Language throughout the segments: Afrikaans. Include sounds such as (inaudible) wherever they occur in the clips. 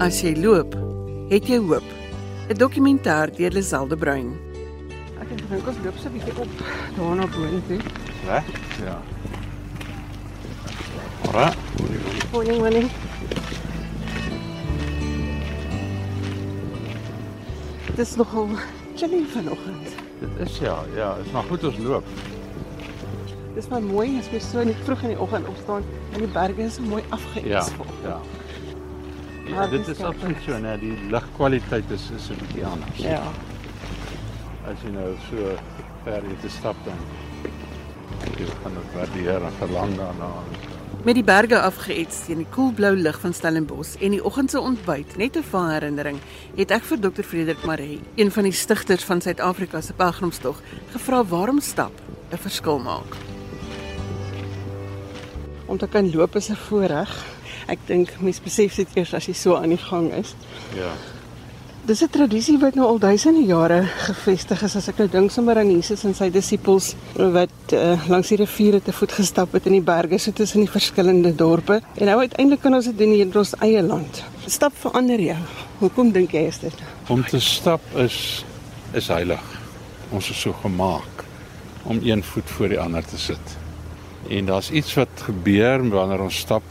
As jy loop, het jy hoop. 'n Dokumentêr deur Liselde Bruin. Ek het gedink ons loop so 'n bietjie op daarna boontoe. Reg? Ja. Ora, Morning, morning. Dit is nogal chilly vanoggend. dit is ja, ja, is maar goed ons loop. Dis maar mooi as jy so net vroeg in die oggend opstaan en die berge is so mooi afgeëis. ja. Ja, Maar dit is absoluut so, nee, die lugkwaliteit is is 'n bietjie anders. Ja. As jy nou so ver hier te stap dan jy gaan dit waardeer en verlang daarna. Met die berge afgeëts teen die koelblou lug van Stellenbosch en die oggend se ontbyt, net 'n vaar herinnering, het ek vir Dr. Frederik Maree, een van die stigters van Suid-Afrika se pelgrimstog, gevra waarom stap 'n verskil maak. Om te kan loop is 'n voorreg. Ek dink mense besef dit eers as jy so aan die gang is. Ja. Dis 'n tradisie wat nou al duisende jare gevestig is. As ek nou dink sommer aan Jesus en sy disippels wat uh, langs die riviere te voet gestap het in die berge so tussen die verskillende dorpe. En nou uiteindelik kan ons dit doen hier in ons eie land. Stap verander jou. Hoekom dink jy is dit? Om te stap is is heilig. Ons is so gemaak om een voet voor die ander te sit. En daar's iets wat gebeur wanneer ons stap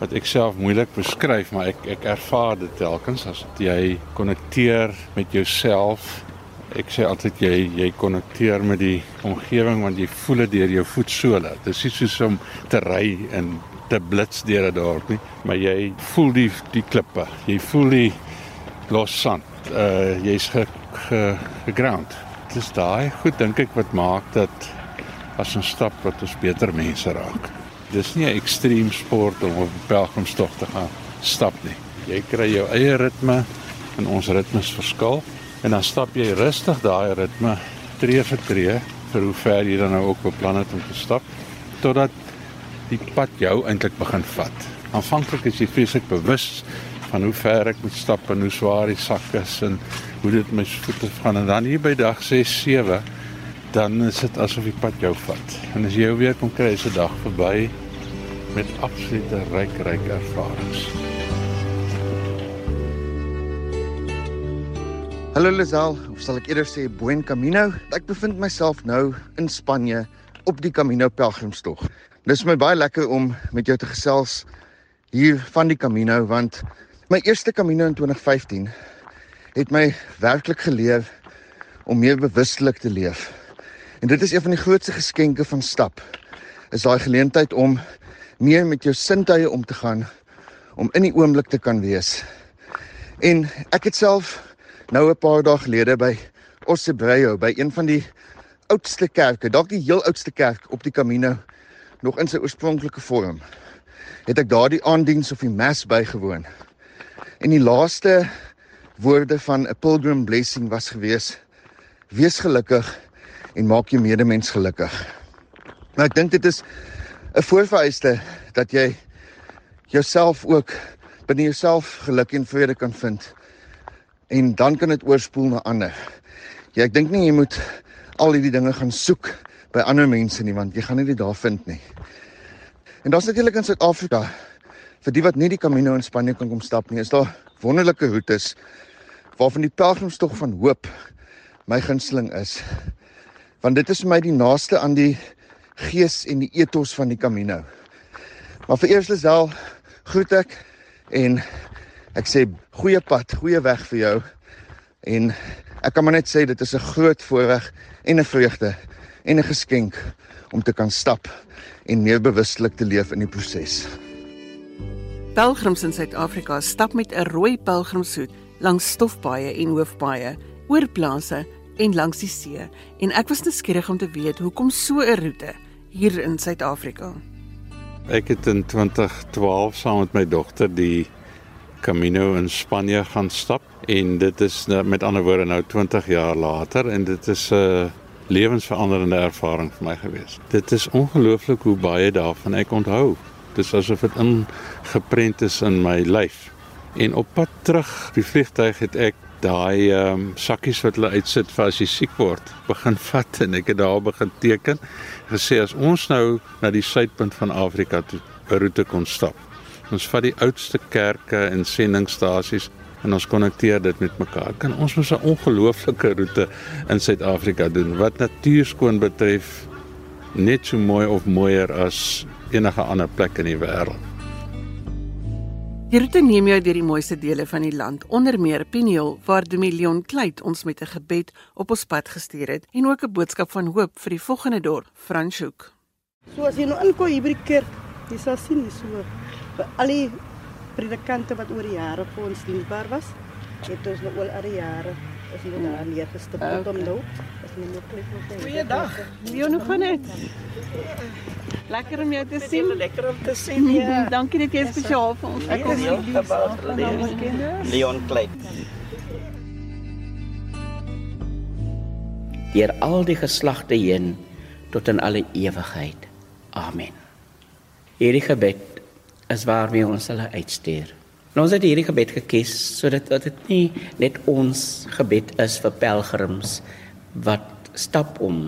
wat ek self moeilik beskryf, maar ek ek ervaar dit telkens as jy konnekteer met jouself. Ek sê altyd jy jy konnekteer met die omgewing want jy voel dit deur jou voetsole. Dit is soos om te ry en te blits deur 'n dorp nie, maar jy voel die die klippe. Jy voel die los sand. Uh jy's ge, ge geground. Dis daai goed dink ek wat maak dat as ons stap wat ons beter mense raak. Dis nie 'n ekstreem sport om op 'n pelgrimstog te gaan stap nie. Jy kry jou eie ritme en ons ritmes verskil en dan stap jy rustig daai ritme tree vir tree vir hoe ver jy dan nou ook beplan het om te stap totdat die pad jou eintlik begin vat. Aanvanklik is jy vreeslik bewus van hoe ver ek moet stap en hoe swaar die sak is en hoe dit my voete gaan en dan hier by dag 6 7 dan is dit asof die pad jou vat. En as jy jou weer kom kry is 'n dag verby met absolute ryk ryk ervarings. Hallo Lisel, of sal ek eerder sê Buen Camino? Ek bevind myself nou in Spanje op die Camino pelgrimstog. Dis vir my baie lekker om met jou te gesels hier van die Camino want my eerste Camino in 2015 het my werklik geleer om meer bewustelik te leef. En dit is een van die grootste geskenke van stap. Is daai geleentheid om meer met jou sintuie om te gaan, om in die oomblik te kan wees. En ek het self nou 'n paar dae gelede by Ossebreo by een van die oudste kerke, dalk die heel oudste kerk op die Camino nog in sy oorspronklike vorm. Het ek daardie aandiens of die mass bygewoon. En die laaste woorde van 'n pilgrim blessing was gewees: Wees gelukkig en maak jou medemens gelukkig. Nou ek dink dit is 'n voorvereiste dat jy jouself ook binne jouself geluk en vrede kan vind en dan kan dit oorspoel na ander. Ja, ek dink nie jy moet al hierdie dinge gaan soek by ander mense nie want jy gaan nie dit daar vind nie. En daar's natuurlik in Suid-Afrika vir die wat nie die Camino in Spanje kan kom stap nie, is daar wonderlike roetes waarvan die pelgrimstog van hoop my gunsteling is. Want dit is vir my die naaste aan die gees en die ethos van die Camino. Maar vir eers Lisel groet ek en ek sê goeie pad, goeie weg vir jou. En ek kan maar net sê dit is 'n groot voorreg en 'n vreugde en 'n geskenk om te kan stap en meer bewustelik te leef in die proses. Pelgrims in Suid-Afrika stap met 'n rooi pelgrimshoed langs stofpaaie en hoofpaaie, oor plase en langs die see. En ek was nuuskierig om te weet hoekom so 'n roete hier in Suid-Afrika. Ek het in 2012 saam met my dogter die Camino in Spanje gaan stap en dit is nou- met ander woorde nou 20 jaar later en dit is 'n lewensveranderende ervaring vir my gewees. Dit is ongelooflik hoe baie daarvan ek onthou. Dis asof dit ingeprent is in my lyf. En op pad terug die vliegtyg het ek daai ehm um, sakkies wat hulle uitsit vir as jy siek word, (laughs) begin vat en ek het daar begin teken gesê as ons nou na die suidpunt van Afrika toe 'n roete kon stap Ons vat die oudste kerke en sendingstasies en ons konnekteer dit met mekaar. Kan ons mos 'n ongelooflike roete in Suid-Afrika doen wat natuurskoon betref net so mooi of mooier as enige ander plek in die wêreld. Die roete neem jou deur die mooiste dele van die land, onder meer Piniel, waar Domilion Kleit ons met 'n gebed op ons pad gestuur het en ook 'n boodskap van hoop vir die volgende dorp, Franschhoek. So as jy nou inkom hier by die kerk, jy sal sien dis so vir al die predikante wat oor die jare vir ons diensbaar was, het ons nou al die jare is hulle daar neergestap okay. om nou nou. Goeiedag. Leon, hoe gaan dit? Lekker om jou te sien. Lekker om te sien. (laughs) Ja. Dankie dat jy spesiaal vir ons gekom het. Leon Klei. Deur al die geslagte heen tot in alle ewigheid. Amen. Hierdie gebed is waarmee ons hulle uitstuur. En ons het hierdie gebed gekies sodat dit nie net ons gebed is vir pelgrims wat stap om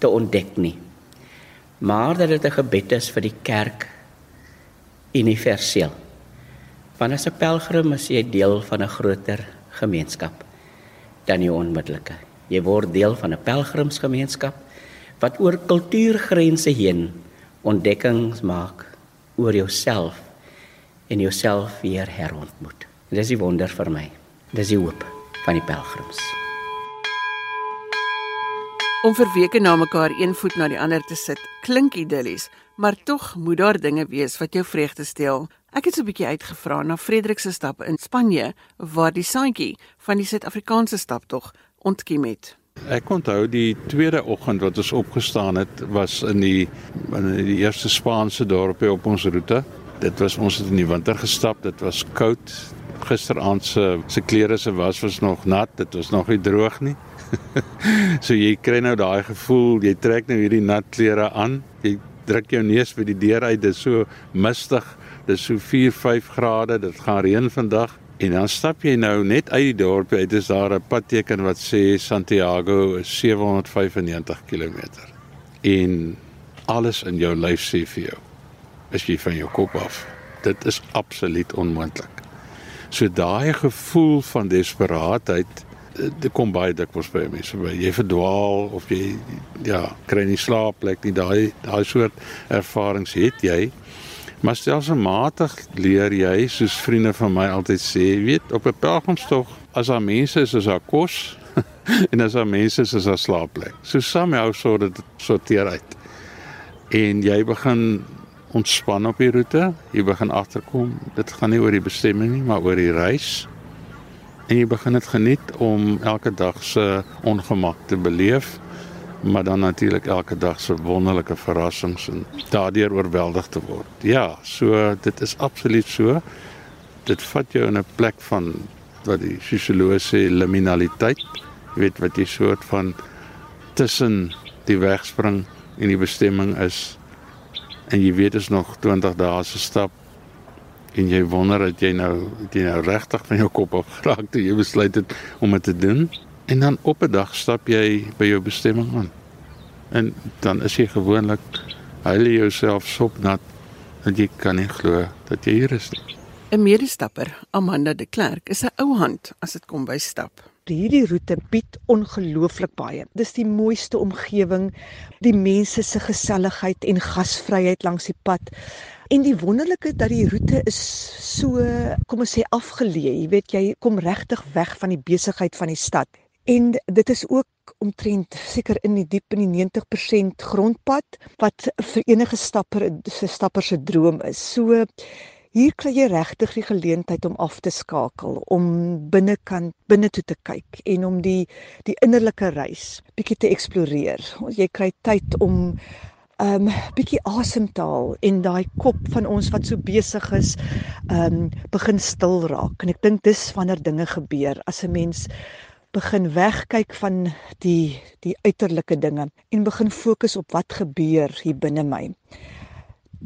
te ontdek nie maar dat dit 'n gebed is vir die kerk universeel. Want as 'n pelgrim is jy deel van 'n groter gemeenskap dan jy onmiddellike. Jy word deel van 'n pelgrimsgemeenskap wat oor kultuurgrense heen ontdekkings maak oor jouself en jouself weer herontmoet. Dis die wonder vir my. Dis die hoop van die pelgrims. Om vir weke na mekaar een voet na die ander te sit, klink idillies, maar tog moet daar dinge wees wat jou vreugde steel. Ek het so 'n bietjie uitgevra na Frederik se stappe in Spanje waar die saadjie van die Suid-Afrikaanse staptog ontkiem het. Ek onthou die tweede oggend wat ons opgestaan het was in die in die eerste Spaanse dorpie op ons roete. Dit was ons het in die winter gestap, dit was koud. Gisteraand se se klere se was was nog nat, dit was nog nie droog nie. (laughs) so jy kry nou daai gevoel, jy trek nou hierdie nat klere aan. Jy druk jou neus by die deur uit. Dit is so mistig. Dit is so 4, 5 grade. Dit gaan reën vandag. En dan stap jy nou net uit die dorp uit. Dis daar 'n padteken wat sê Santiago is 795 km. En alles in jou lyf sê vir jou is jy van jou kop af. Dit is absoluut onmoontlik. So daai gevoel van desperaatheid dit kom baie dikwels by mense by. Jy verdwaal of jy ja kry nie slaapplek nie. Daai daai soort ervarings het jy. Maar stelselmatig leer jy soos vriende van my altyd sê weet op 'n pelgrimstog as daar mense is is daar kos (laughs) en as daar mense is is daar slaapplek. So somehow so dit sorteer uit. En jy begin ontspan op die roete. Jy begin agterkom dit gaan nie oor die bestemming nie maar oor die reis en jy begin dit geniet om elke dag se ongemak te beleef maar dan natuurlik elke dag se wonderlike verrassings en daardeur oorweldig te word. Ja, so dit is absoluut so. Dit vat jou in 'n plek van wat die sosioloë liminaliteit, jy weet wat jy soort van tussen die wegspring en die bestemming is en jy weet is nog 20 dae se stap en jy wonder dat jy nou jy nou regtig van jou kop af geraak toe jy besluit het om dit te doen en dan op 'n dag stap jy by jou bestemming aan. En dan is jy gewoonlik huil jy jouself sopnat dat jy kan nie glo dat jy hier is nie. 'n Medestapper, Amanda de Klerk, is 'n ou hand as dit kom by stap. Hierdie roete bied ongelooflik baie. Dis die mooiste omgewing, die mense se geselligheid en gasvryheid langs die pad. En die wonderlike dat die roete is so, kom ons sê afgeleë. Jy weet jy kom regtig weg van die besigheid van die stad. En dit is ook omtrent seker in die diep in die 90% grondpad wat vir enige stapper se stapper se droom is. So hier kry jy regtig die geleentheid om af te skakel, om binnekant binne toe te kyk en om die die innerlike reis bietjie te eksploreer. Jy kry tyd om um bietjie asemhaal en daai kop van ons wat so besig is um begin stil raak en ek dink dis wanneer dinge gebeur as 'n mens begin wegkyk van die die uiterlike dinge en begin fokus op wat gebeur hier binne my.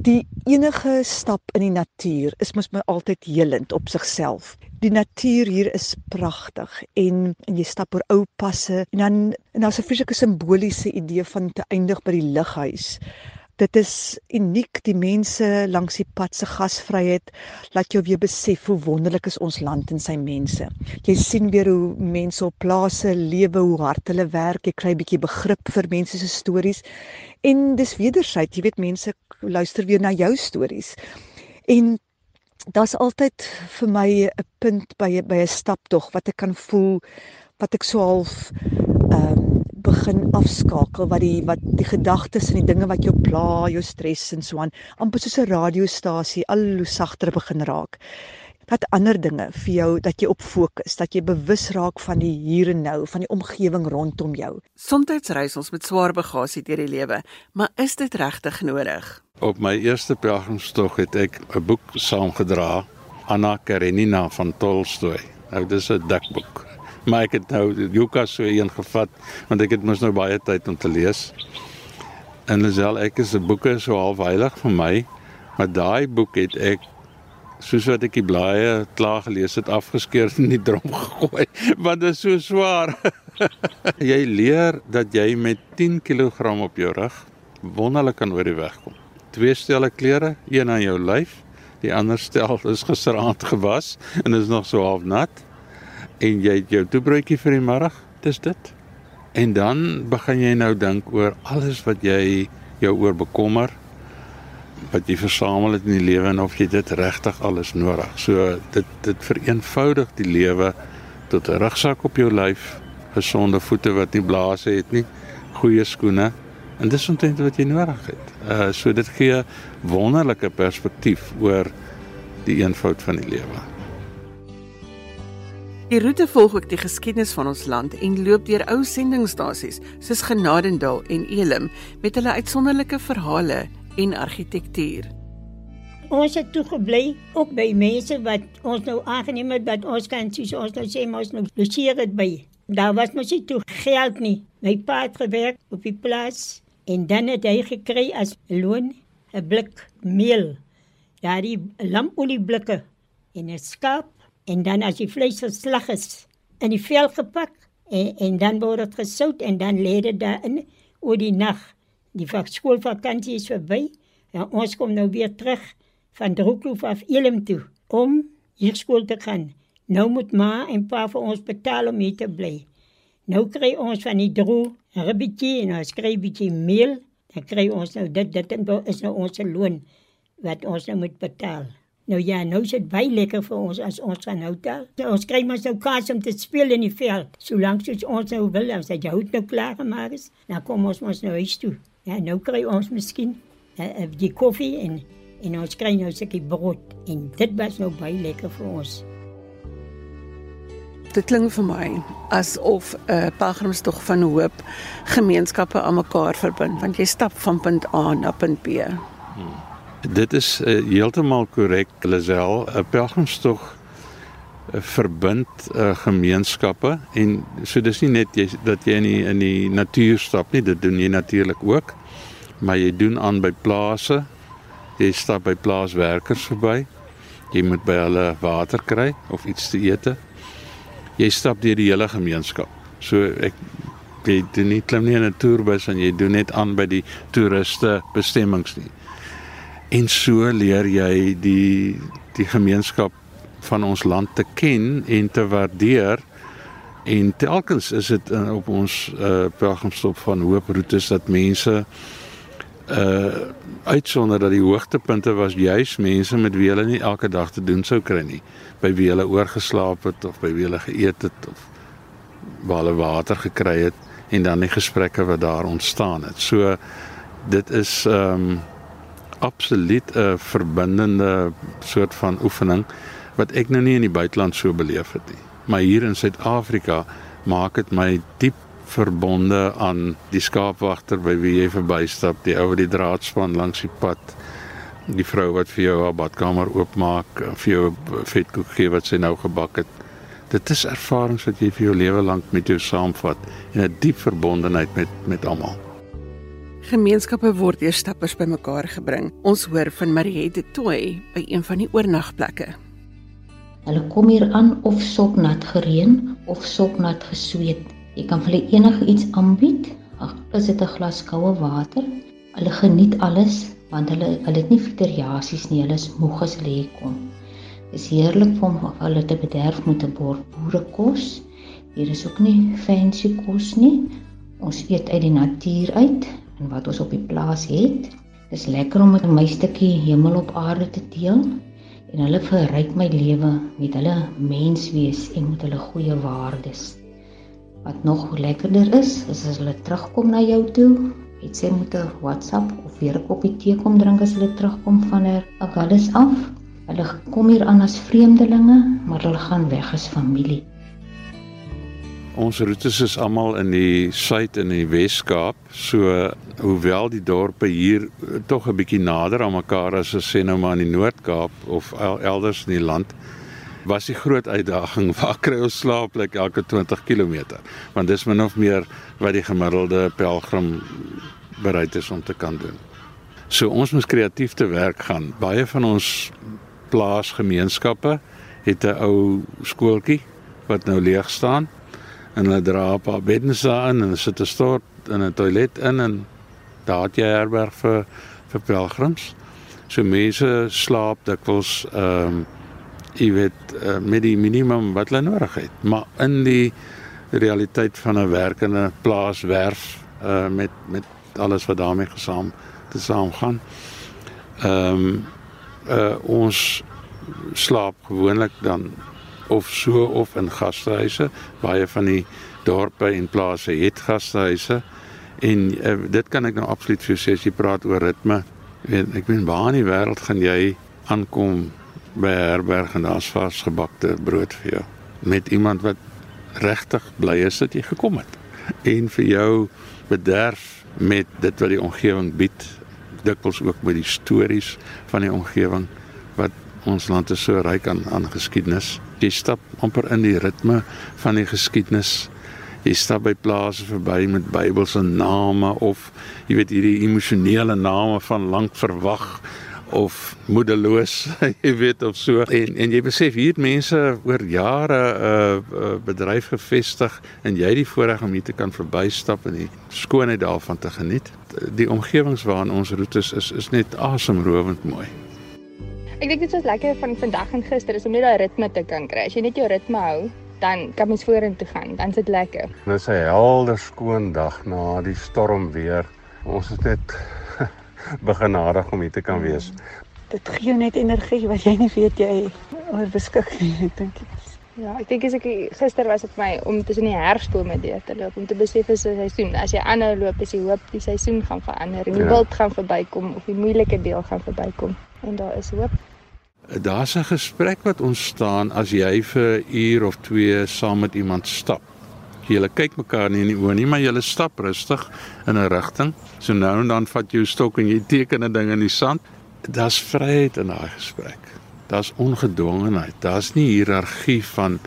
Die enige stap in die natuur is mos my altyd helend op sigself. Die natuur hier is pragtig en en jy stap oor ou passe en dan en daar's 'n fisieke simboliese idee van te eindig by die lighuis Dit is uniek die mense langs die pad se gasvryheid laat jou weer besef hoe wonderlik is ons land en sy mense. Jy sien weer hoe mense op plase lewe, hoe hard hulle werk, jy kry 'n bietjie begrip vir mense se stories en dis wederzijds, jy weet mense luister weer na jou stories. En daar's altyd vir my 'n punt by by 'n staptog wat ek kan voel wat ek so half ehm um, begin afskakel wat die wat die gedagtes en die dinge wat jou pla, jou stres en so aan amper soos 'n radiostasie al hoe sagter begin raak. Dat ander dinge vir jou dat jy op fokus, dat jy bewus raak van die hier en nou, van die omgewing rondom jou. Somstyds reis ons met swaar bagasie deur die lewe, maar is dit regtig nodig? Op my eerste pelgrimstog het ek 'n boek saamgedra, Anna Karenina van Tolstoy. Nou dis 'n dik boek. Maar ek het nou Juka so een gevat want ek het mos nou baie tyd om te lees. En Lisel, ek is 'n boeke so half heilig vir my, maar daai boek het ek soos wat ek die blaaie klaar gelees het afgeskeur en in die drom (laughs) gegooi want dit is so swaar. (laughs) jy leer dat jy met 10 kg op jou rug wonderlik kan oor die weg kom twee stelle klere, een aan jou lyf, die ander stel is gisteraand gewas en is nog so half nat. En jy het jou toebroodjie vir die middag, dis dit. En dan begin jy nou dink oor alles wat jy jou oor bekommer wat jy versamel het in die lewe en of jy dit regtig alles nodig. So dit dit vereenvoudig die lewe tot 'n rugsak op jou lyf, gesonde voete wat nie blaas het nie, goeie skoene En dis omtrent wat jy nodig het. Uh so dit gee wonderlike perspektief oor die eenvoud van die lewe. Die roete volg ook die geskiedenis van ons land en loop deur ou sendingstasies soos Genadendal en Elim met hulle uitsonderlike verhale en argitektuur. Ons het toe gebly ook by mense wat ons nou aangeneem het dat ons kan soos ons nou sê ons nou logeer het by. Daar was mos nie toe geld nie. My pa het gewerk op die plaas En dan het hy gekry as loon 'n blik meel. Daardie lampolieblikke en 'n skaap en dan as die vleis geslag is in die vel gepak en, en dan word dit gesout en dan lê dit daarin oor die nag. Die skoolvakansie is verby. Ja, ons kom nou weer terug van Drookloof af Elim toe om hier skool te gaan. Nou moet ma en pa vir ons betaal om hier te bly. Nou kry ons van die droë 'n ribbetjie en ons kry 'n bietjie meel, dan kry ons nou dit dit is nou ons loon wat ons nou moet betaal. Nou ja, nou is dit baie lekker vir ons as ons gaan hotel. So, ons kry maar so kans om te speel in die veld. Solank soos ons nou wil, as jy hout nou klaar gemaak is, dan kom ons mos nou huis toe. Ja, nou kry ons miskien uh, die koffie en en ons kry nou 'n stukkie brood en dit was nou baie lekker vir ons. Dit klink vir my asof 'n uh, pelgrimstog van hoop gemeenskappe aan mekaar verbind, want jy stap van punt A na punt B. Hmm. Dit is uh, heeltemal korrek, Lisel. 'n Pelgrimstog uh, verbind uh, gemeenskappe en so dis nie net jy dat jy in die, in die natuur stap nie, dit doen jy natuurlik ook. Maar jy doen aan by plase. Jy stap by plaaswerkers verby. Jy moet by hulle water kry of iets te eet jy stap deur die hele gemeenskap. So ek jy doen nie klim nie in 'n toerbus en jy doen net aan by die toeriste bestemmings nie. En so leer jy die die gemeenskap van ons land te ken en te waardeer. En telkens is dit uh, op ons uh, pelgrimstop van hoop roetes dat mense uh uitsonder dat die hoogtepunte was juis mense met wie hulle nie elke dag te doen sou kry nie by wie hulle oorgeslaap het of by wie hulle geëet het of waar hulle water gekry het en dan die gesprekke wat daar ontstaan het. So dit is ehm um, absoluut 'n verbindende soort van oefening wat ek nou nie in die buiteland so beleef het nie. Maar hier in Suid-Afrika maak dit my diep verbonde aan die skaapwagter by wie jy verbystap, die ou wat die draadspan langs die pad die vrou wat vir jou haar badkamer oopmaak, vir jou vetkoek gee wat sy nou gebak het. Dit is ervarings wat jy vir jou lewe lank met jou saamvat en 'n diep verbondenheid met met almal. Gemeenskappe word deur stappers bymekaar gebring. Ons hoor van Mariette Toy by een van die oornagplekke. Hulle kom hier aan of soknat gereën of soknat gesweet. Jy kan hulle enige iets aanbied. Ag, is dit 'n glas koue water? Hulle geniet alles want hulle hulle het nie fiteriasies nie, hulle is moeg as hulle hier kom. Dit is heerlik om hulle te bederf met 'n bord boerekos. Hier is ook nie fancy kos nie. Ons eet uit die natuur uit en wat ons op die plaas het. Dit is lekker om met my stukkie hemel op aarde te deel en hulle verryk my lewe met hulle menswees en met hulle goeie waardes. Wat nog lekkerder is, is as hulle terugkom na jou toe het sy moet 'n WhatsApp of weer 'n koppie tee kom drink as hulle terugkom van 'n Agallis af. Hulle kom hier aan as vreemdelinge, maar hulle gaan weg as familie. Ons roetes is almal in die suid en die Wes-Kaap, so hoewel die dorpe hier tog 'n bietjie nader aan mekaar as as sê nou maar in die Noord-Kaap of elders in die land was die groot uitdaging (laughs) waar kry ons slaaplik elke 20 km want dis min of meer wat die gemiddelde pelgrim bereid is om te kan doen. So ons moet kreatief te werk gaan. Baie van ons plaasgemeenskappe het 'n ou skooltjie wat nou leeg staan en hulle dra 'n paar beddens daarin en sit 'n stort en 'n toilet in en daar het jy herberg vir vir pelgrims. So mense slaap dikwels ehm um, jy weet uh, met die minimum wat hulle nodig het, maar in die realiteit van 'n werkende plaaswerf uh met met alles wat daarmee gesaam te saam gaan. Ehm um, uh ons slaap gewoonlik dan of so of in gastehuise. Baie van die dorpe en plase het gastehuise en uh, dit kan ek nou absoluut vir jou sê as jy praat oor ritme. Ek weet ek weet waar in die wêreld gaan jy aankom by herberg en daar's varsgebakte brood vir jou met iemand wat regtig bly is dat jy gekom het en vir jou bederf met dit wat die omgewing bied dikwels ook met die stories van die omgewing wat ons land is so ryk aan aan geskiedenis jy stap amper in die ritme van die geskiedenis jy stap by plase verby met Bybelse name of jy weet hierdie emosionele name van lank verwag of moedeloos, (laughs) jy weet of so. En en jy besef hier mense oor jare 'n uh, uh, bedryf gevestig en jy die voorreg om hier te kan verbystap en die skoonheid daarvan te geniet. Die omgewings waarin ons roetes is is net asemrowend mooi. Ek dink dit was lekker van vandag en gister is om net daai ritme te kan kry. As jy net jou ritme hou, dan kan mens vorentoe gaan. Dan is dit lekker. Dit is 'n helder skoon dag na die storm weer. Ons is net (laughs) begenadig om hier te kan wees. Dit gee jou net energie wat jy nie weet jy oor beskik nie, ek dink. Ja, ek dink as ek gister was op my om tussen die herfsbome deur te loop om te besef is 'n seisoen. As jy aanhou loop, is jy hoop die seisoen gaan verander en die ja. wild gaan verbykom of die moeilike deel gaan verbykom en daar is hoop. Daar's 'n gesprek wat ontstaan as jy vir 'n uur of 2 saam met iemand stap. Julle kyk mekaar nie in die oë nie, maar julle stap rustig in 'n rigting. So nou en dan vat jy jou stok en jy teken 'n ding in die sand. Daar's vryheid in daai gesprek. Daar's ongedwongenheid. Daar's nie hiërargie van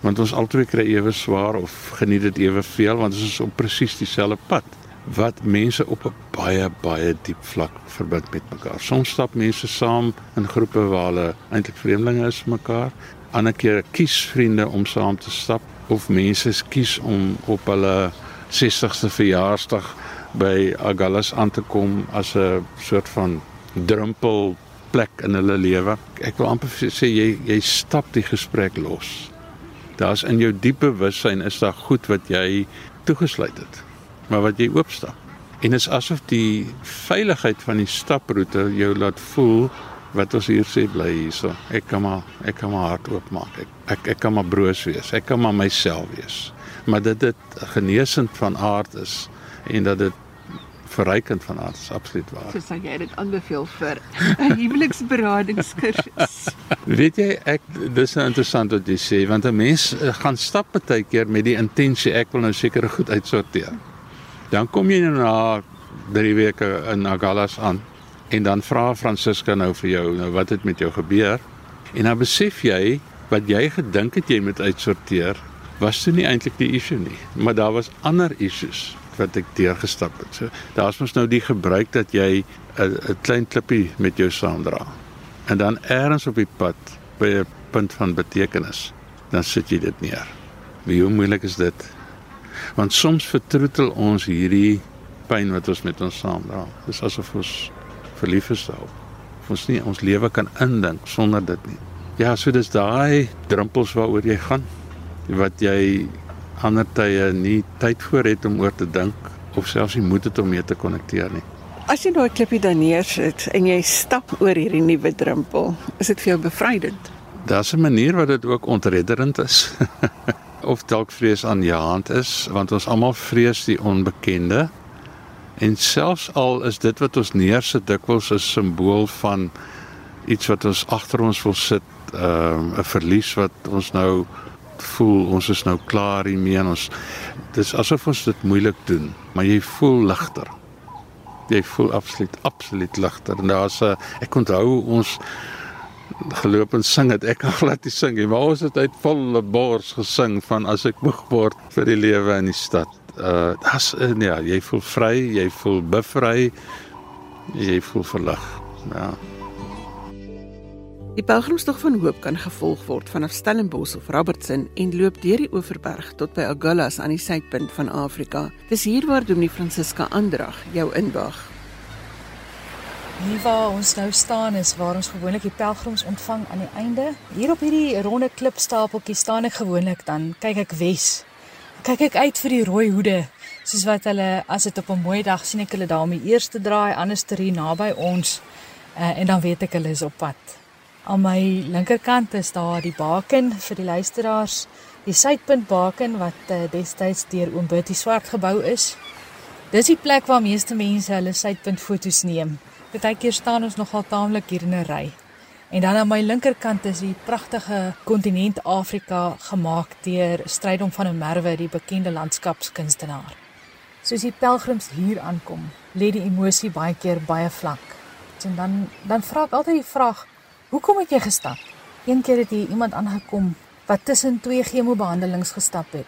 want ons albei kry ewe swaar of geniet dit eweveel want ons is op presies dieselfde pad wat mense op 'n baie baie diep vlak verbind met mekaar. Soms stap mense saam in groepe waar hulle eintlik vreemdelinge is vir mekaar. Ander keer kies vriende om saam te stap of mense kies om op hulle 60ste verjaarsdag by Agallas aan te kom as 'n soort van drempel plek in hulle lewe. Ek wil amper sê jy jy stap die gesprek los. Daar's in jou diepe bewussyn is daar goed wat jy toegesluit het, maar wat jy oopstap. En dit is asof die veiligheid van die staproete jou laat voel wat ons hier sê bly hierso. Ek kan maar ek kan maar hart oopmaak. Ek, ek ek kan maar broos wees. Ek kan maar myself wees. Maar dit dit genesend van aard is en dat dit verrykend van aard is absoluut waar. So sal jy dit aanbeveel vir (laughs) 'n huweliksberadingskursus. (laughs) Weet jy ek dis nou interessant wat jy sê want 'n mens eh, gaan stap baie keer met die intensie ek wil nou seker goed uitsorteer. Dan kom jy nou na 3 weke in Agallas aan En dan vra Francisca nou vir jou, nou wat het met jou gebeur? En dan besef jy wat jy gedink het jy moet uitsorteer, was toe nie eintlik die issue nie, maar daar was ander issues wat ek deurgestap het. So daar's mos nou die gebruik dat jy 'n klein klippie met jou saamdra. En dan eers op die pad by 'n punt van betekenis, dan sit jy dit neer. Wie hoe moeilik is dit? Want soms vertroetel ons hierdie pyn wat ons met ons saamdra. Dis asof ons verlief is daarop. Ons nie ons lewe kan indink sonder dit nie. Ja, so dis daai drempels waaroor jy gaan wat jy ander tye nie tyd voor het om oor te dink of selfs nie moed het om mee te konnekteer nie. As jy daai klippie dan neersit en jy stap oor hierdie nuwe drempel, is dit vir jou bevrydend. Daar's 'n manier wat dit ook ontredderend is. (laughs) of dalk vrees aan jou hand is, want ons almal vrees die onbekende. En selfs al is dit wat ons neersit dikwels 'n simbool van iets wat ons agter ons wil sit, ehm, 'n uh, verlies wat ons nou voel ons is nou klaar hiermee en ons dis asof ons dit moeilik doen, maar jy voel ligter. Jy voel absoluut absoluut ligter. Daar's 'n ek onthou ons geloop en sing het ek al glad (laughs) nie sing nie, maar ons het uit volle bors gesing van as ek moeg word vir die lewe in die stad. Uh das uh, ja, jy voel vry, jy voel bevry. Jy voel verlig. Ja. Die pelgrimstog van hoop kan gevolg word vanaf Stellenbosch of Robertson en loop deur die Oeverberg tot by Agulhas aan die suidpunt van Afrika. Dis hier waar Dominee Francisca Andrag jou inwag. Hier waar ons nou staan is waar ons gewoonlik die pelgrims ontvang aan die einde. Hier op hierdie ronde klipstapeltjie staan ek gewoonlik dan kyk ek wes. Kyk ek uit vir die rooi hoede soos wat hulle as dit op 'n mooi dag sien ek hulle daar om die eerste draai anders ter hier naby ons uh, en dan weet ek hulle is op pad. Aan my linkerkant is daar die baken vir die luisteraars, die suidpunt baken wat uh, destyds deur oom Bertie Swart gebou is. Dis die plek waar meeste mense hulle suidpunt foto's neem. Partykeer staan ons nogal taamlik hier in 'n ry. En dan aan my linkerkant is die pragtige kontinent Afrika gemaak deur Strydom van der Merwe, die bekende landskapskunstenaar. Soos die pelgrims hier aankom, lê die emosie baie keer baie vlak. En dan dan vra ek altyd die vraag, Hoekom het jy gestap? Een keer het hier iemand aangekom wat tussen twee chemobehandelings gestap het.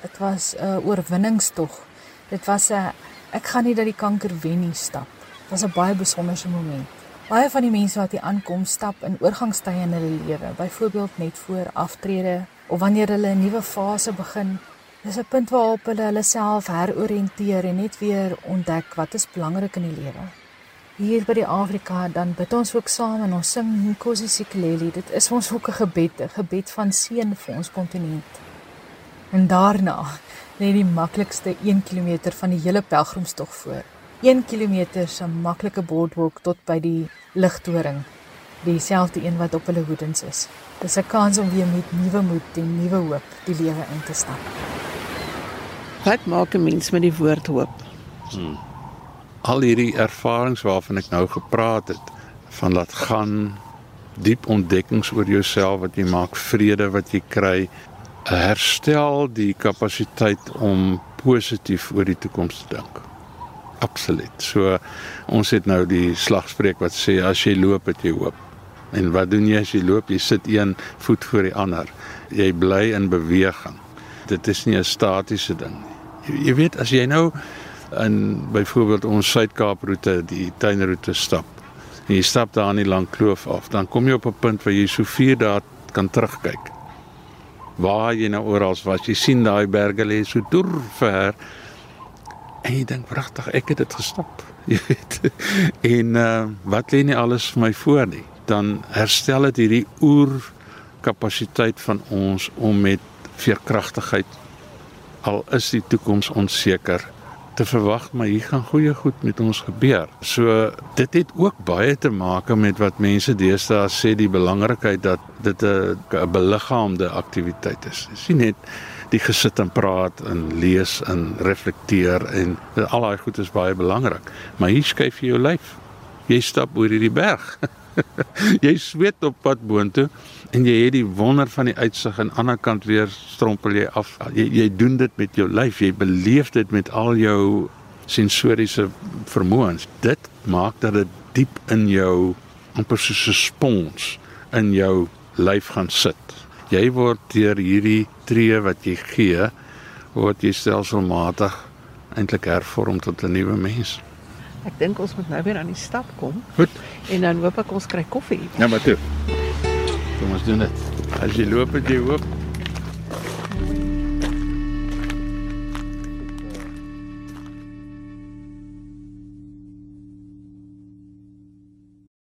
Dit was 'n oorwinningstog. Dit was 'n ek gaan nie dat die kanker wen nie stap. Was 'n baie besonderse moment. Baie van die mense wat hier aankom, stap in oorgangstye in hulle lewe, byvoorbeeld net voor aftrede of wanneer hulle 'n nuwe fase begin. Dis 'n punt waarop hulle hulle self heroriënteer en net weer ontdek wat is belangrik in die lewe hier by die Afrika dan bid ons ook saam en ons sing Nkosi Sikeleli. Dit is ons ook 'n gebed, 'n gebed van seën vir ons kontinent. En daarna lê die maklikste 1 km van die hele pelgrimstog voor. 1 km se maklike boardwalk tot by die ligtoring. Dieselfde een wat op hulle hoedens is. Dis 'n kans om weer met nuwe moed en nuwe hoop die lewe in te stap. Wat maak 'n mens met die woord hoop? Hmm al hierdie ervarings waarvan ek nou gepraat het van laat gaan diep ontdekkings oor jouself wat jy maak vrede wat jy kry herstel die kapasiteit om positief oor die toekoms te dink absoluut so ons het nou die slagspreuk wat sê as jy loop het jy hoop en wat doen jy as jy loop jy sit een voet voor die ander jy bly in beweging dit is nie 'n statiese ding nie jy weet as jy nou in byvoorbeeld ons Suid-Kaap roete, die tuinroete stap. En jy stap daar aan die lang kloof af, dan kom jy op 'n punt waar jy so 4 dae kan terugkyk. Waar jy nou oral was, jy sien daai berge lê so deur ver. En jy dink pragtig, ek het dit gestap. (laughs) Jy weet. En uh wat lê nie alles vir my voor nie. Dan herstel dit hierdie oer kapasiteit van ons om met veerkragtigheid al is die toekoms onseker te verwag maar hier gaan goeie goed met ons gebeur. So dit het ook baie te maak met wat mense deesdae sê die belangrikheid dat dit 'n beliggaamde aktiwiteit is. Dis nie net die gesit en praat en lees en reflekteer en al daai goed is baie belangrik, maar hier skuif jy jou lyf. Jy stap oor hierdie berg. (laughs) jy sweet op pad boontoe en jy het die wonder van die uitsig aan die ander kant weer strompel jy af. Jy jy doen dit met jou lyf, jy beleef dit met al jou sensoriese vermoëns. Dit maak dat dit diep in jou amper soos 'n spons in jou lyf gaan sit. Jy word deur hierdie tree wat jy gee, word jy stelselmatig eintlik hervorm tot 'n nuwe mens. Ek dink ons moet nou weer aan die stap kom. Goed. En dan hoop ek ons kry koffie. Ja, maar toe. Kom ons doen dit. As jy loop, jy hoop